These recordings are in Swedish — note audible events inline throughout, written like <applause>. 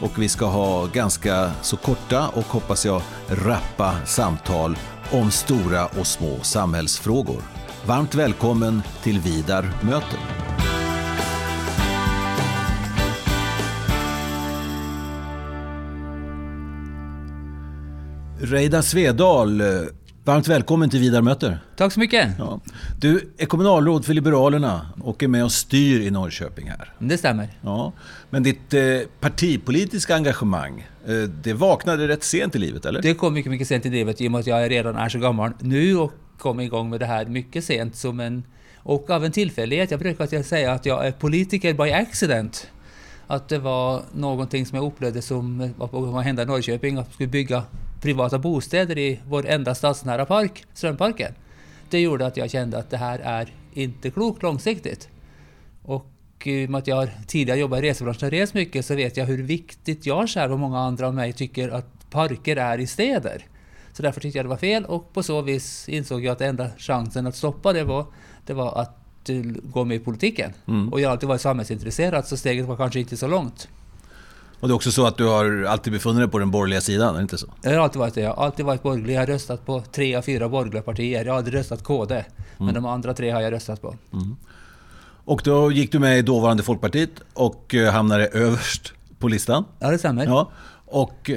och vi ska ha ganska så korta och hoppas jag rappa samtal om stora och små samhällsfrågor. Varmt välkommen till Vidar möter. Reidar Svedal, eh, varmt välkommen till Vidar möter. Tack så mycket. Ja. Du är kommunalråd för Liberalerna och är med och styr i Norrköping här. Det stämmer. Ja. Men ditt eh, partipolitiska engagemang, eh, det vaknade rätt sent i livet, eller? Det kom mycket, mycket sent i livet i och med att jag redan är så gammal nu och kom igång med det här mycket sent som en... Och av en tillfällighet. Jag brukar säga att jag är politiker by accident. Att det var någonting som jag upplevde som var på att hända i Norrköping, att vi skulle bygga privata bostäder i vår enda stadsnära park, Strömparken. Det gjorde att jag kände att det här är inte klokt långsiktigt. Och i och med att jag tidigare jobbat i resebranschen och rest mycket så vet jag hur viktigt jag själv och många andra av mig tycker att parker är i städer. Så därför tyckte jag det var fel och på så vis insåg jag att enda chansen att stoppa det var, det var att gå med i politiken. Mm. Och jag har alltid varit samhällsintresserad så steget var kanske inte så långt. Och det är också så att du har alltid befunnit dig på den borgerliga sidan, är det inte så? Jag har alltid varit det. Jag har alltid varit borgerlig. Jag har röstat på tre av fyra borgerliga partier. Jag har aldrig röstat KD. Mm. Men de andra tre har jag röstat på. Mm. Och då gick du med i dåvarande Folkpartiet och eh, hamnade överst på listan. Ja, det stämmer. Ja. Och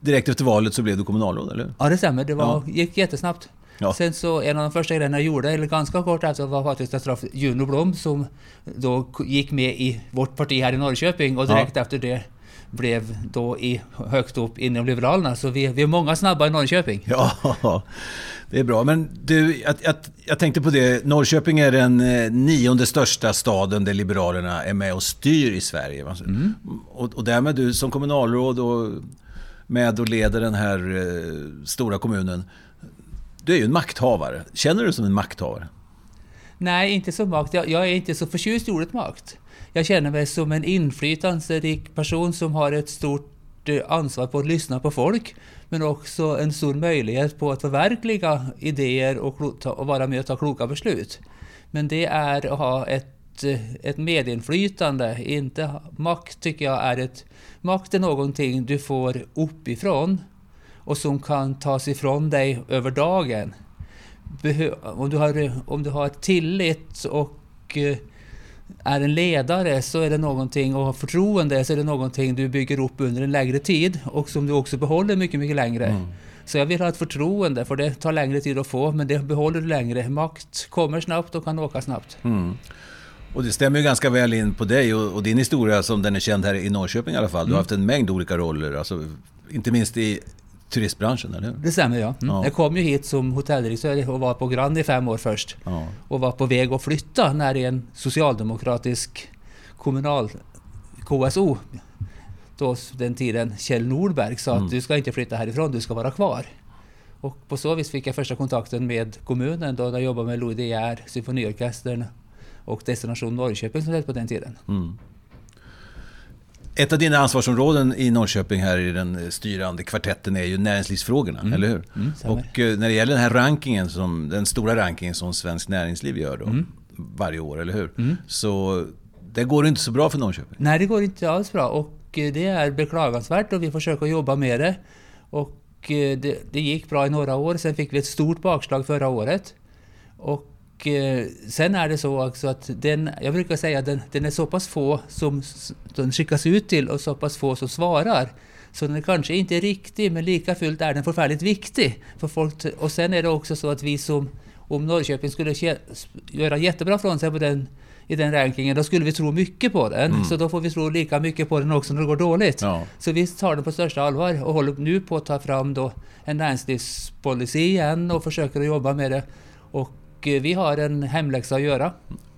direkt efter valet så blev du kommunalråd, eller Ja, det stämmer. Det var, ja. gick jättesnabbt. Ja. Sen så en av de första grejerna jag gjorde, eller ganska kort efter, var faktiskt att träffa Juno Blom som då gick med i vårt parti här i Norrköping och direkt ja. efter det blev då i, högt upp inom Liberalerna. Så vi, vi är många snabba i Norrköping. Ja, det är bra. Men du, jag, jag, jag tänkte på det. Norrköping är den eh, nionde största staden där Liberalerna är med och styr i Sverige. Mm. Och, och därmed du som kommunalråd och med och leder den här eh, stora kommunen. Du är ju en makthavare. Känner du dig som en makthavare? Nej, inte som makt. Jag, jag är inte så förtjust i ordet makt. Jag känner mig som en inflytelserik person som har ett stort eh, ansvar på att lyssna på folk, men också en stor möjlighet på att förverkliga idéer och, och vara med och ta kloka beslut. Men det är att ha ett, eh, ett medinflytande, inte makt tycker jag är ett... Makt är någonting du får uppifrån och som kan tas ifrån dig över dagen. Om du har, om du har tillit och eh, är en ledare så är det någonting, och har förtroende så är det någonting du bygger upp under en längre tid och som du också behåller mycket, mycket längre. Mm. Så jag vill ha ett förtroende, för det tar längre tid att få, men det behåller du längre. Makt kommer snabbt och kan åka snabbt. Mm. Och det stämmer ju ganska väl in på dig och, och, din historia som den är känd här i Norrköping i alla fall. Du har mm. haft en mängd olika roller, alltså, inte minst i turistbranschen, eller hur? Det stämmer, ja. Mm. ja. Jag kom ju hit som hotelldirektör och var på Grand i fem år först. Ja. Och var på väg att flytta när en socialdemokratisk kommunal KSO, då den tiden Kjell Nordberg, sa mm. att du ska inte flytta härifrån, du ska vara kvar. Och på så vis fick jag första kontakten med kommunen då jag jobbade med Louis De Geer, Symfoniorkestern och Destination Norrköping som det på den tiden. Mm. Ett av dina ansvarsområden i Norrköping här i den styrande kvartetten är ju näringslivsfrågorna, mm. eller hur? Mm, och eh, när det gäller den här rankingen, som, den stora rankingen som Svensk Näringsliv gör då, mm. varje år, eller hur? Mm. Så det går inte så bra för Norrköping. Nej, det går inte alls bra och eh, det är beklagansvärt och vi försöker jobba med det. Och eh, det, det gick bra i några år, sen fick vi ett stort bakslag förra året. Och Eh, sen är det så också att den, jag brukar säga att den, den är så pass få som den skickas ut till och så pass få som svarar. Så den kanske inte är riktig, men lika fullt är den förfärligt viktig. För folk, och sen är det också så att vi som, om Norrköping skulle göra jättebra från sig på den, i den rankingen, då skulle vi tro mycket på den. Mm. Så då får vi tro lika mycket på den också när det går dåligt. Ja. Så vi tar den på största allvar och håller nu på att ta fram då en näringslivspolicy igen och försöker att jobba med det. Och och vi har en hemläxa att göra.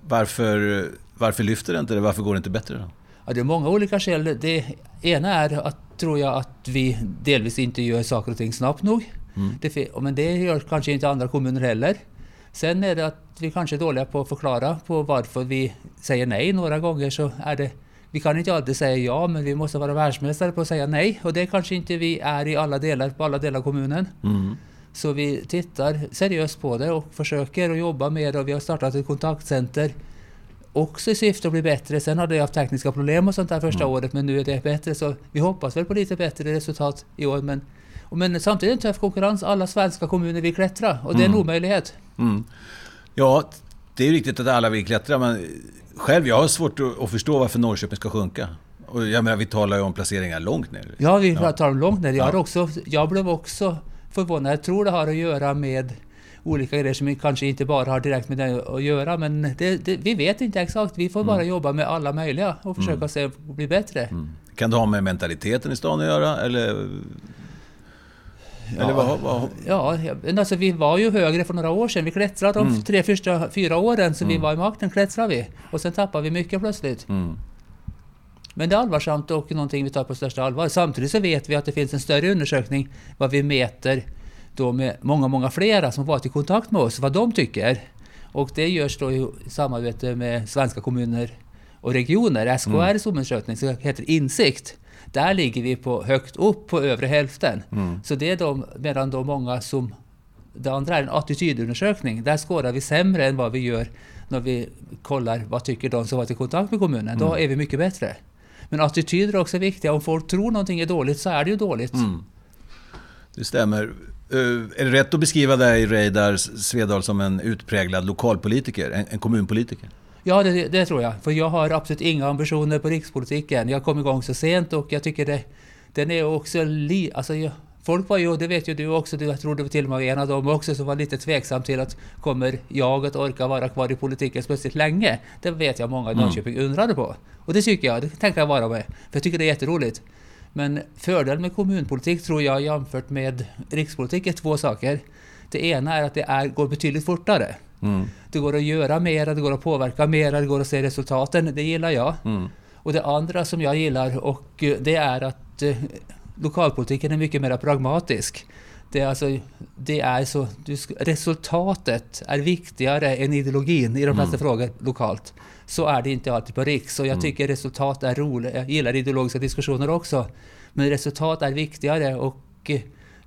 Varför, varför lyfter det inte det? Varför går det inte bättre då? Ja, det är många olika skäl. Det ena är att, tror jag, att vi delvis inte gör saker och ting snabbt nog. Mm. Det, men det gör kanske inte andra kommuner heller. Sen är det att vi kanske är dåliga på att förklara på varför vi säger nej. Några gånger så är det vi kan inte alltid säga ja, men vi måste vara världsmästare på att säga nej. Och det kanske inte vi är i alla delar, på alla delar av kommunen. Mm. Så vi tittar seriöst på det och försöker att jobba med det. Och vi har startat ett kontaktcenter också i syfte att bli bättre. Sen hade jag haft tekniska problem och sånt där första Mm. året, men nu är det bättre. Så vi hoppas väl på lite bättre resultat i år. Men, och men samtidigt är det en tuff konkurrens. Alla svenska kommuner vill klättra och det är en Mm. omöjlighet. Mm. Ja, det är riktigt att alla vill klättra, men själv jag har svårt att, förstå varför Norrköping ska sjunka. Och jag menar, vi talar ju om placeringar långt ner. Ja, vi Ja. pratar om långt ner. Jag, Ja. har också, jag blev också förvånad. Jag tror det har att göra med olika grejer som kanske inte bara har direkt med det att göra. Men det, det, vi vet inte exakt. Vi får bara jobba med alla möjliga och försöka se att bli bättre. Mm. Kan det ha med mentaliteten i stan att göra? Eller, eller vad, vad, Ja, alltså vi var ju högre för några år sedan. Vi klättrade de Mm. tre första fyra åren som vi Mm. var i makten klättrade vi. Och sen tappade vi mycket plötsligt. Mm. Men det är allvarsamt och någonting vi tar på största allvar. Samtidigt så vet vi att det finns en större undersökning vad vi mäter då med många, många flera som varit i kontakt med oss, vad de tycker. Och det görs då i samarbete med svenska kommuner och regioner. SKRs undersökning som heter Insikt. Där ligger vi på högt upp på övre hälften. Mm. Så det är de, medan då många som... Det andra är en attitydundersökning. Där skårar vi sämre än vad vi gör när vi kollar vad tycker de som varit i kontakt med kommunen. Då är vi mycket bättre. Men attityder är också viktiga. Om folk tror någonting är dåligt så är det ju dåligt. Mm. Det stämmer. Eh, är det rätt att beskriva dig, Reidar Svedal, som en utpräglad lokalpolitiker? En, en kommunpolitiker? Ja, det, det tror jag. För jag har absolut inga ambitioner på rikspolitiken. Jag kom igång så sent och jag tycker det, den är också li, alltså jag, Folk var ju, det vet ju du också, du, jag tror du till och med var en av dem också, som var lite tveksam till att kommer jag att orka vara kvar i politiken plötsligt länge? Det vet jag många i Mm. Norrköping undrade på. Och det tycker jag, det tänker jag vara med. För jag tycker det är jätteroligt. Men fördelen med kommunpolitik tror jag jämfört med rikspolitik är två saker. Det ena är att det är, går betydligt fortare. Mm. Det går att göra mer, det går att påverka mer, det går att se resultaten. Det gillar jag. Mm. Och det andra som jag gillar och det är att eh, lokalpolitiken är mycket mer pragmatisk. Det är, alltså, det är så, resultatet är viktigare än ideologin i de flesta Mm. frågor lokalt. Så är det inte alltid på riks. Och jag Mm. tycker resultat är roligt. Jag gillar ideologiska diskussioner också. Men resultat är viktigare och eh,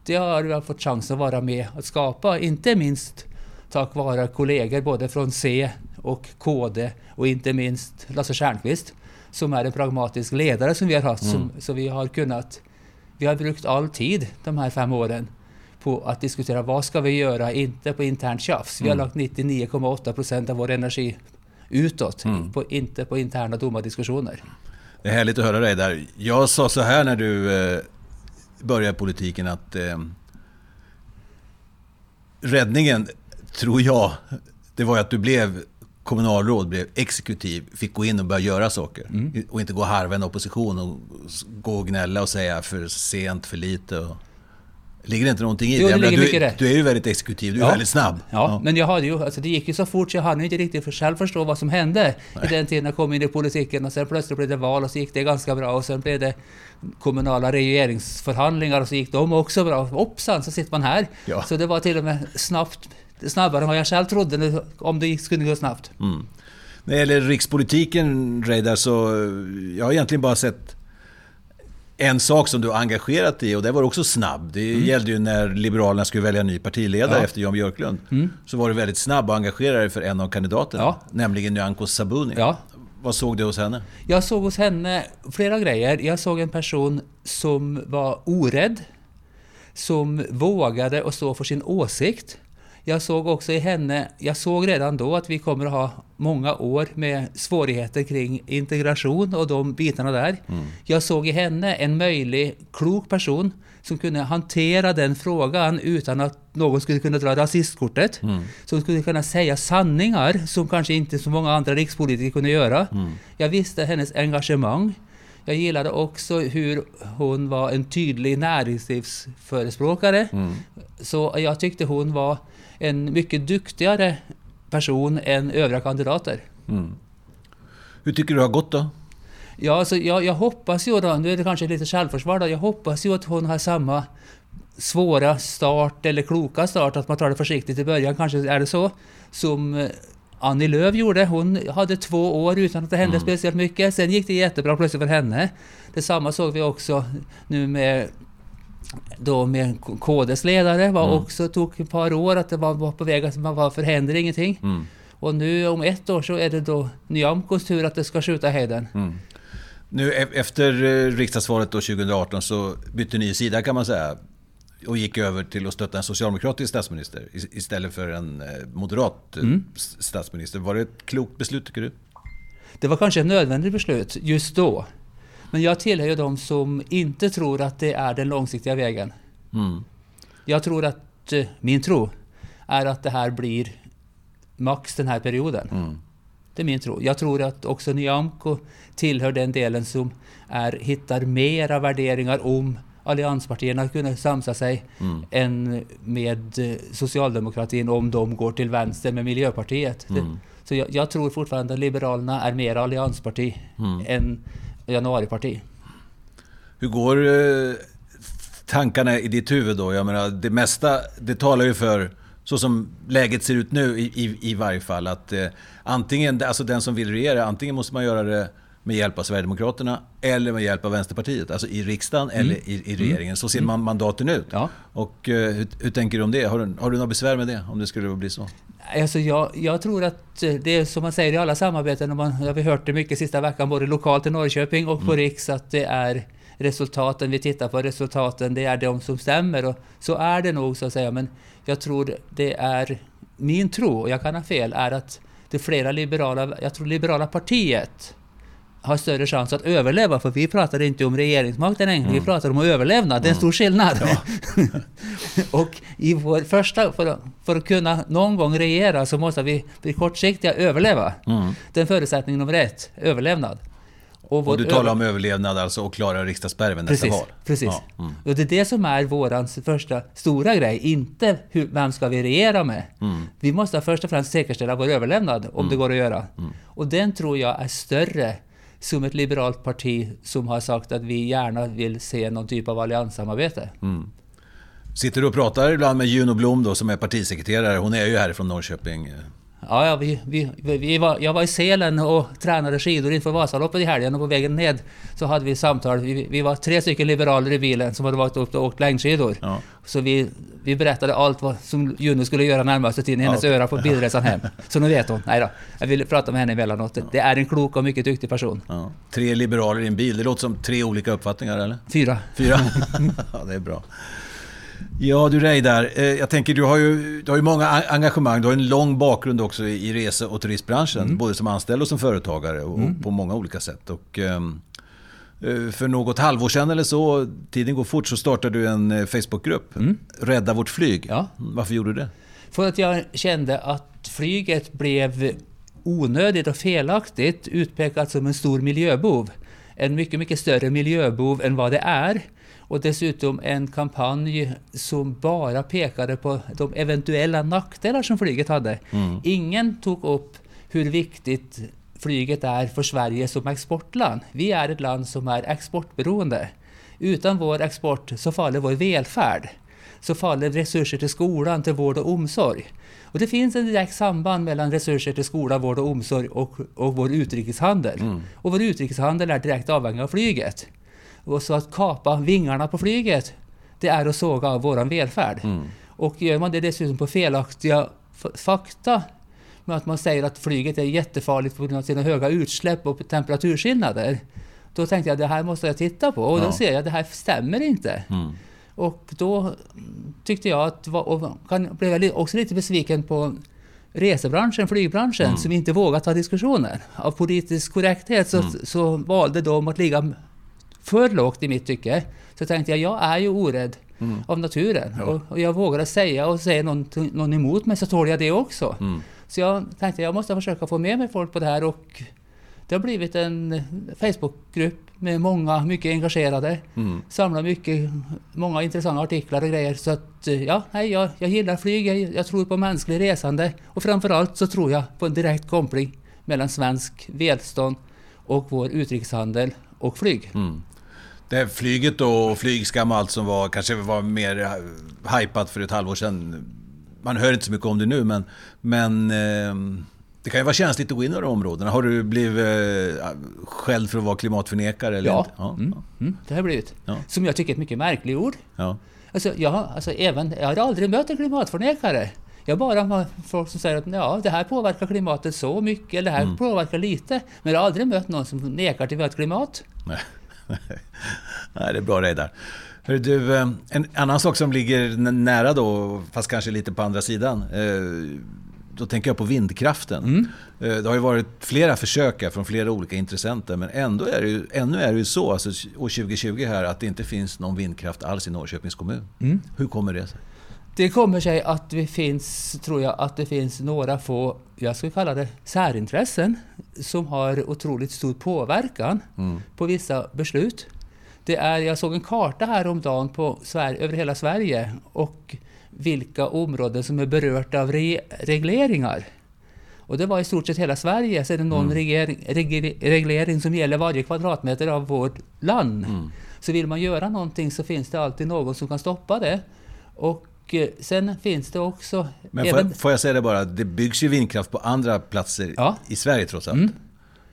det har jag fått chans att vara med att skapa. Inte minst tack vare kollegor både från C och KD och inte minst Lasse Stjernkvist som är en pragmatisk ledare som vi har haft. Som, Mm. så vi har kunnat... Vi har brukt all tid de här fem åren på att diskutera vad ska vi göra, inte på internt tjafs. Vi har Mm. lagt 99,8 procent av vår energi utåt, Mm. på, inte på interna dumma diskussioner. Det är härligt att höra dig där. Jag sa så här när du eh, började politiken att eh, räddningen, tror jag, det var att du blev kommunalråd, blev exekutiv, fick gå in och börja göra saker. Mm. Och inte gå och harva en opposition och gå och gnälla och säga för sent, för lite. Och... Ligger det inte någonting i Jo, det Jag menar, ligger du, mycket det. du är ju väldigt exekutiv, du är Ja. väldigt snabb. Ja, men jag hade ju, alltså det gick ju så fort så jag hann inte riktigt för själv förstå vad som hände i den tiden jag kom in i politiken och sen plötsligt blev det val och så gick det ganska bra och sen blev det kommunala regeringsförhandlingar och så gick de också bra. Hoppsan, så sitter man här. Ja. Så det var till och med snabbt, snabbare än vad jag själv trodde om det skulle gå snabbt. Mm. När det gäller rikspolitiken, Reidar, så eh, jag har egentligen bara sett en sak som du har engagerat dig i och det var också snabb. Det gällde ju när Liberalerna skulle välja ny partiledare Mm. Ja. efter Jan Björklund. Mm. Så var du väldigt snabb och engagerade dig för en av kandidaterna, Ja. nämligen Nyamko Sabuni. Ja. Vad såg du hos henne? Jag såg hos henne flera grejer. Jag såg en person som var orädd, som vågade att stå för sin åsikt. Jag såg också i henne, jag såg redan då att vi kommer att ha många år med svårigheter kring integration och de bitarna där. Jag såg i henne en möjlig klok person som kunde hantera den frågan utan att någon skulle kunna dra rasistkortet. Som skulle kunna säga sanningar som kanske inte så många andra rikspolitiker kunde göra. Jag visste hennes engagemang. Jag gillade också hur hon var en tydlig näringslivsförespråkare. Så jag tyckte hon var en mycket duktigare person än övriga kandidater. Mm. Hur tycker du det har gått då? Ja, alltså, jag, jag hoppas ju då, nu är det kanske lite självförsvar då, jag hoppas ju att hon har samma svåra start eller kloka start, att man tar det försiktigt i början, kanske är det så, som eh, Annie Lööf gjorde. Hon hade två år utan att det hände mm. speciellt mycket. Sen gick det jättebra plötsligt för henne. Detsamma såg vi också nu med då med KDs ledare. Var mm. också tog ett par år att det var, var på väg att man var för händer ingenting. Mm. Och nu om ett år så är det då Nyamkos tur att det ska skjuta Hayden. Mm. Nu e-, efter eh, riksdagsvalet då 2018 så bytte ni sida kan man säga och gick över till att stötta en socialdemokratisk statsminister istället för en eh, moderat eh, mm. statsminister. Var det ett klokt beslut tycker du? Det var kanske ett nödvändigt beslut just då. Men jag tillhör ju de som inte tror att det är den långsiktiga vägen. Mm. Jag tror att, eh, min tro, är att det här blir max den här perioden. Mm. Det är min tro. Jag tror att också Nyamko tillhör den delen som är, hittar mera värderingar om allianspartierna kunna samsa sig mm. än med socialdemokratin om de går till vänster med Miljöpartiet. Mm. Så jag, jag, tror fortfarande att Liberalerna är mer alliansparti mm. än januariparti. Hur går eh, tankarna i ditt huvud då? Jag menar, det mesta, det talar ju för, så som läget ser ut nu i, i, i varje fall, att eh, antingen, alltså den som vill regera, antingen måste man göra det med hjälp av Sverigedemokraterna eller med hjälp av Vänsterpartiet, alltså i riksdagen mm. eller i, i, mm. regeringen. Så ser man mandaten ut. Ja. Och uh, hur, hur, tänker du om det? Har du, har du något besvär med det, om det skulle bli så? Alltså jag, jag tror att det är som man säger i alla samarbeten, och man, har vi hört det mycket sista veckan, både lokalt i Norrköping och på mm. Riks, att det är resultaten, vi tittar på resultaten, det är de som stämmer. Och så är det nog så att säga, men jag tror det är, min tro, och jag kan ha fel, är att det flera liberala, jag tror liberala partiet har större chans att överleva, för vi pratar inte om regeringsmakten längre, mm. vi pratar om överlevnad. Det är en stor mm. skillnad. Ja. <laughs> och i vår första, för att, för att kunna någon gång regera så måste vi bli kortsiktiga överleva. Mm. Den förutsättning nummer ett, överlevnad. Och, och, du talar om överlevnad alltså och klara riksdagsspärren nästa val? Precis. Ja. Mm. Och det är det som är vår första stora grej, inte hur, vem ska vi regera med? Mm. Vi måste först och främst säkerställa vår överlevnad, om mm. det går att göra. Mm. Och den tror jag är större som ett liberalt parti som har sagt att vi gärna vill se någon typ av allianssamarbete. Mm. Sitter du och pratar ibland med Juno Blom då, som är partisekreterare? Hon är ju härifrån Norrköping. Eh, Ja, ja vi, vi, vi var, jag var i Sälen och tränade skidor inför Vasaloppet i helgen och på vägen ned så hade vi samtal. Vi, vi var tre stycken liberaler i bilen som hade varit upp och åkt längdskidor. Ja. Så vi, vi berättade allt vad som Juno skulle göra närmaste tiden i hennes ja, öra på bilresan hem. <laughs> Så nu vet hon. Nej då. Jag vill prata med henne emellanåt. Ja. Det är en klok och mycket duktig person. Ja. Tre liberaler i en bil, det låter som tre olika uppfattningar eller? Fyra. Fyra? <laughs> ja, det är bra. Ja du Reidar, eh, jag tänker du har, ju, du har ju många engagemang. Du har en lång bakgrund också i rese och turistbranschen. Mm. Både som anställd och som företagare och mm. på många olika sätt. Och, um, för något halvår sedan eller så, tiden går fort, så startade du en eh, Facebookgrupp. Mm. Rädda vårt flyg. Ja. Varför gjorde du det? För att jag kände att flyget blev onödigt och felaktigt utpekat som en stor miljöbov. En mycket, mycket större miljöbov än vad det är. Och dessutom en kampanj som bara pekade på de eventuella nackdelar som flyget hade. Mm. Ingen tog upp hur viktigt flyget är för Sverige som exportland. Vi är ett land som är exportberoende. Utan vår export så faller vår välfärd. Så faller resurser till skolan, till vård och omsorg. Och det finns ett direkt samband mellan resurser till skola, vård och omsorg och, och vår utrikeshandel. Mm. Och vår utrikeshandel är direkt avhängig av flyget. Och så att kapa vingarna på flyget, det är att såga av vår välfärd. Mm. Och gör man det dessutom på felaktiga fakta, med att man säger att flyget är jättefarligt på grund av sina höga utsläpp och temperaturskillnader, då tänkte jag att det här måste jag titta på. Och ja. då ser jag att det här stämmer inte. Mm. Och då tyckte jag att, och blev jag också lite besviken på resebranschen, flygbranschen, mm. som inte vågat ta diskussioner. Av politisk korrekthet så, mm. så valde de att ligga för lågt i mitt tycke. Så tänkte jag, jag är ju orädd mm. av naturen. Ja. Och, och, jag vågade säga och säga någon, någon emot mig så tål jag det också. Mm. Så jag tänkte jag måste försöka få med mig folk på det här och det har blivit en Facebookgrupp med många mycket engagerade. Mm. Samlar mycket, många intressanta artiklar och grejer. Så att ja, nej, jag, jag gillar flyg, jag, jag tror på mänsklig resande och framförallt så tror jag på en direkt koppling mellan svensk välstånd och vår utrikeshandel och flyg. Mm. Det flyget och flygskam och allt som var, kanske var mer eh, hypat för ett halvår sedan. Man hör inte så mycket om det nu, men, men eh, det kan ju vara känsligt att gå in i de områdena. Har du blivit eh, skälld för att vara klimatförnekare? Eller Ja, inte? ja. mm, mm, det har blivit. Ja. Som jag tycker är ett mycket märkligt ord. ja. Alltså, jag, alltså, även, jag har aldrig mött en klimatförnekare. Jag bara har folk som säger att ja, det här påverkar klimatet så mycket, eller det här Mm. påverkar lite. Men jag har aldrig mött någon som nekar till vårt klimat. Nej. <laughs> Nej, det är bra Reidar. Du, eh, en annan sak som ligger nära då, fast kanske lite på andra sidan. eh, Då tänker jag på vindkraften. Eh, Det har ju varit flera försök från flera olika intressenter, men ändå är det ju, ännu är det ju så, alltså år 2020 här, att det inte finns någon vindkraft alls i Norrköpings kommun. Hur kommer det sig? Det kommer sig att det finns, tror jag, att det finns några få, jag skulle kalla det särintressen, som har otroligt stor påverkan på vissa beslut. Det är, jag såg en karta häromdagen på Sverige, över hela Sverige och vilka områden som är berörda av re, regleringar. Och det var i stort sett hela Sverige, så är det någon regering, reg, reglering som gäller varje kvadratmeter av vårt land. Så vill man göra någonting så finns det alltid någon som kan stoppa det. Och eh, sen finns det också... Men får, även, jag, får jag säga det bara, det byggs ju vindkraft på andra platser Ja. i Sverige trots allt.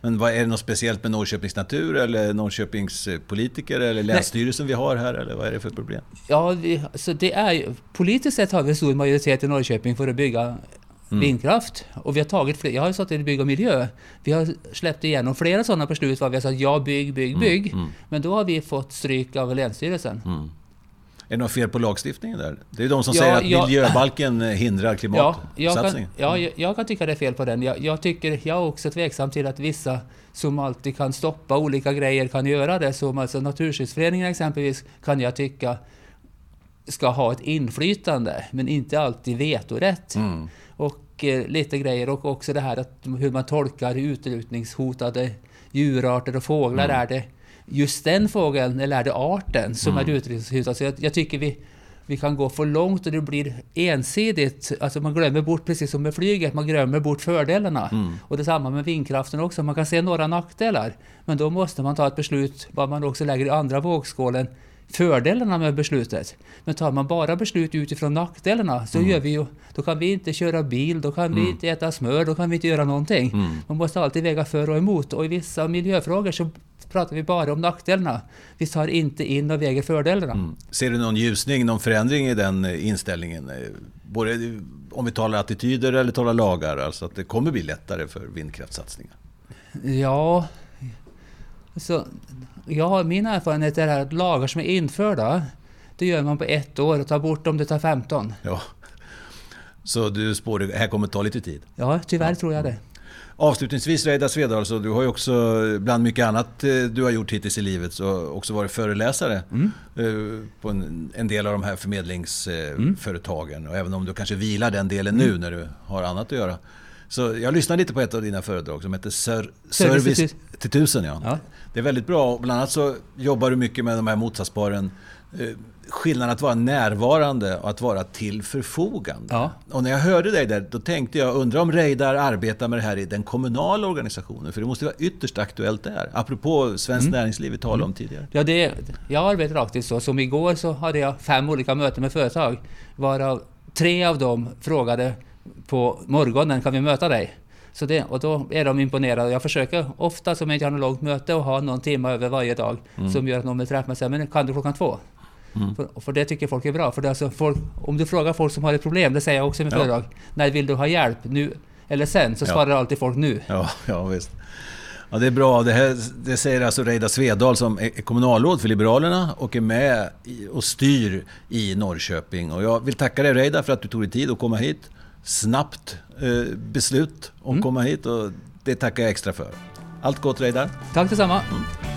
Men vad, är det något speciellt med Norrköpings natur eller Norrköpings eh, politiker eller länsstyrelsen vi har här eller vad är det för problem? ja, vi, så det är politiskt sett har vi en stor majoritet i Norrköping för att bygga vindkraft. Och vi har tagit fler, jag har ju suttit i bygg och miljö. Vi har släppt igenom flera sådana beslut var vi har sagt ja, bygg, bygg, bygg. Men då har vi fått stryk av Länsstyrelsen. Är det något fel på lagstiftningen där? Det är de som Ja, säger att ja. miljöbalken eh, hindrar <laughs> Ja, jag kan, klimatsatsningen. ja, jag, jag kan tycka det är fel på den. Jag, jag, tycker, jag är också tveksam till att vissa som alltid kan stoppa olika grejer kan göra det. Som alltså Naturskyddsföreningen exempelvis kan jag tycka ska ha ett inflytande, men inte alltid vetorätt. Mm. Och eh, lite grejer och också det här att hur man tolkar utrotningshotade djurarter och fåglar. Mm. Är det just den fågeln eller är det arten som är utrotningshotad? Så jag, jag tycker vi, vi kan gå för långt och det blir ensidigt. Alltså man glömmer bort, precis som med flyget, man glömmer bort fördelarna. Mm. Och detsamma med vindkraften också. Man kan se några nackdelar. Men då måste man ta ett beslut vad man också lägger i andra vågskålen. Fördelarna med beslutet. Men tar man bara beslut utifrån nackdelarna så gör vi ju, då kan vi inte köra bil, då kan vi inte äta smör, då kan vi inte göra någonting. Man måste alltid väga för och emot och i vissa miljöfrågor så pratar vi bara om nackdelarna. Vi tar inte in och väger fördelarna. Mm. Ser du någon ljusning, någon förändring i den eh, inställningen? Eh, Både om vi talar attityder eller talar lagar, alltså att det kommer bli lättare för vindkraftssatsningar. Ja, så, ja, min erfarenhet är att lagar som är införda, det gör man på ett år och tar bort dem, det tar 15. Ja. Så du spår det här kommer ta lite tid. Ja, tyvärr tror jag det. Avslutningsvis Reidar Svedal, så du har ju också bland mycket annat eh, du har gjort hittills i livet så också varit föreläsare eh, på en, en del av de här förmedlingsföretagen. Och även om du kanske vilar den delen nu när du har annat att göra. Så jag lyssnade lite på ett av dina föredrag som heter Ser- Service till tusen. Ja. Ja. Det är väldigt bra. Bland annat så jobbar du mycket med de här motsatsparen. Eh, Skillnaden att vara närvarande och att vara till förfogande. Ja. Och när jag hörde dig där, då tänkte jag, undrar om Reidar arbetar med det här i den kommunala organisationen? För det måste vara ytterst aktuellt där. Apropå Svenskt Näringsliv vi talade om tidigare. Ja, det, jag arbetar aktivt så. Som igår så hade jag fem olika möten med företag. Varav tre av dem frågade på morgonen, kan vi möta dig? Så det, och då är de imponerade. Jag försöker ofta, som jag inte har något långt möte, att ha någon timme över varje dag. Som gör att någon vill träffa mig och säger, men kan du klockan två? För, för det tycker folk är bra. För det alltså folk, om du frågar folk som har ett problem, det säger jag också i mitt Ja. föredrag. När vill du ha hjälp? Nu eller sen? Så Ja. svarar alltid folk nu. Ja, ja visst. Ja, det är bra. Det, här, det säger alltså Reidar Svedal som är kommunalråd för Liberalerna och är med och styr i Norrköping. Och jag vill tacka dig Reidar för att du tog dig tid att komma hit. Snabbt eh, beslut om att komma hit och det tackar jag extra för. Allt gott Reidar. Tack detsamma! Mm.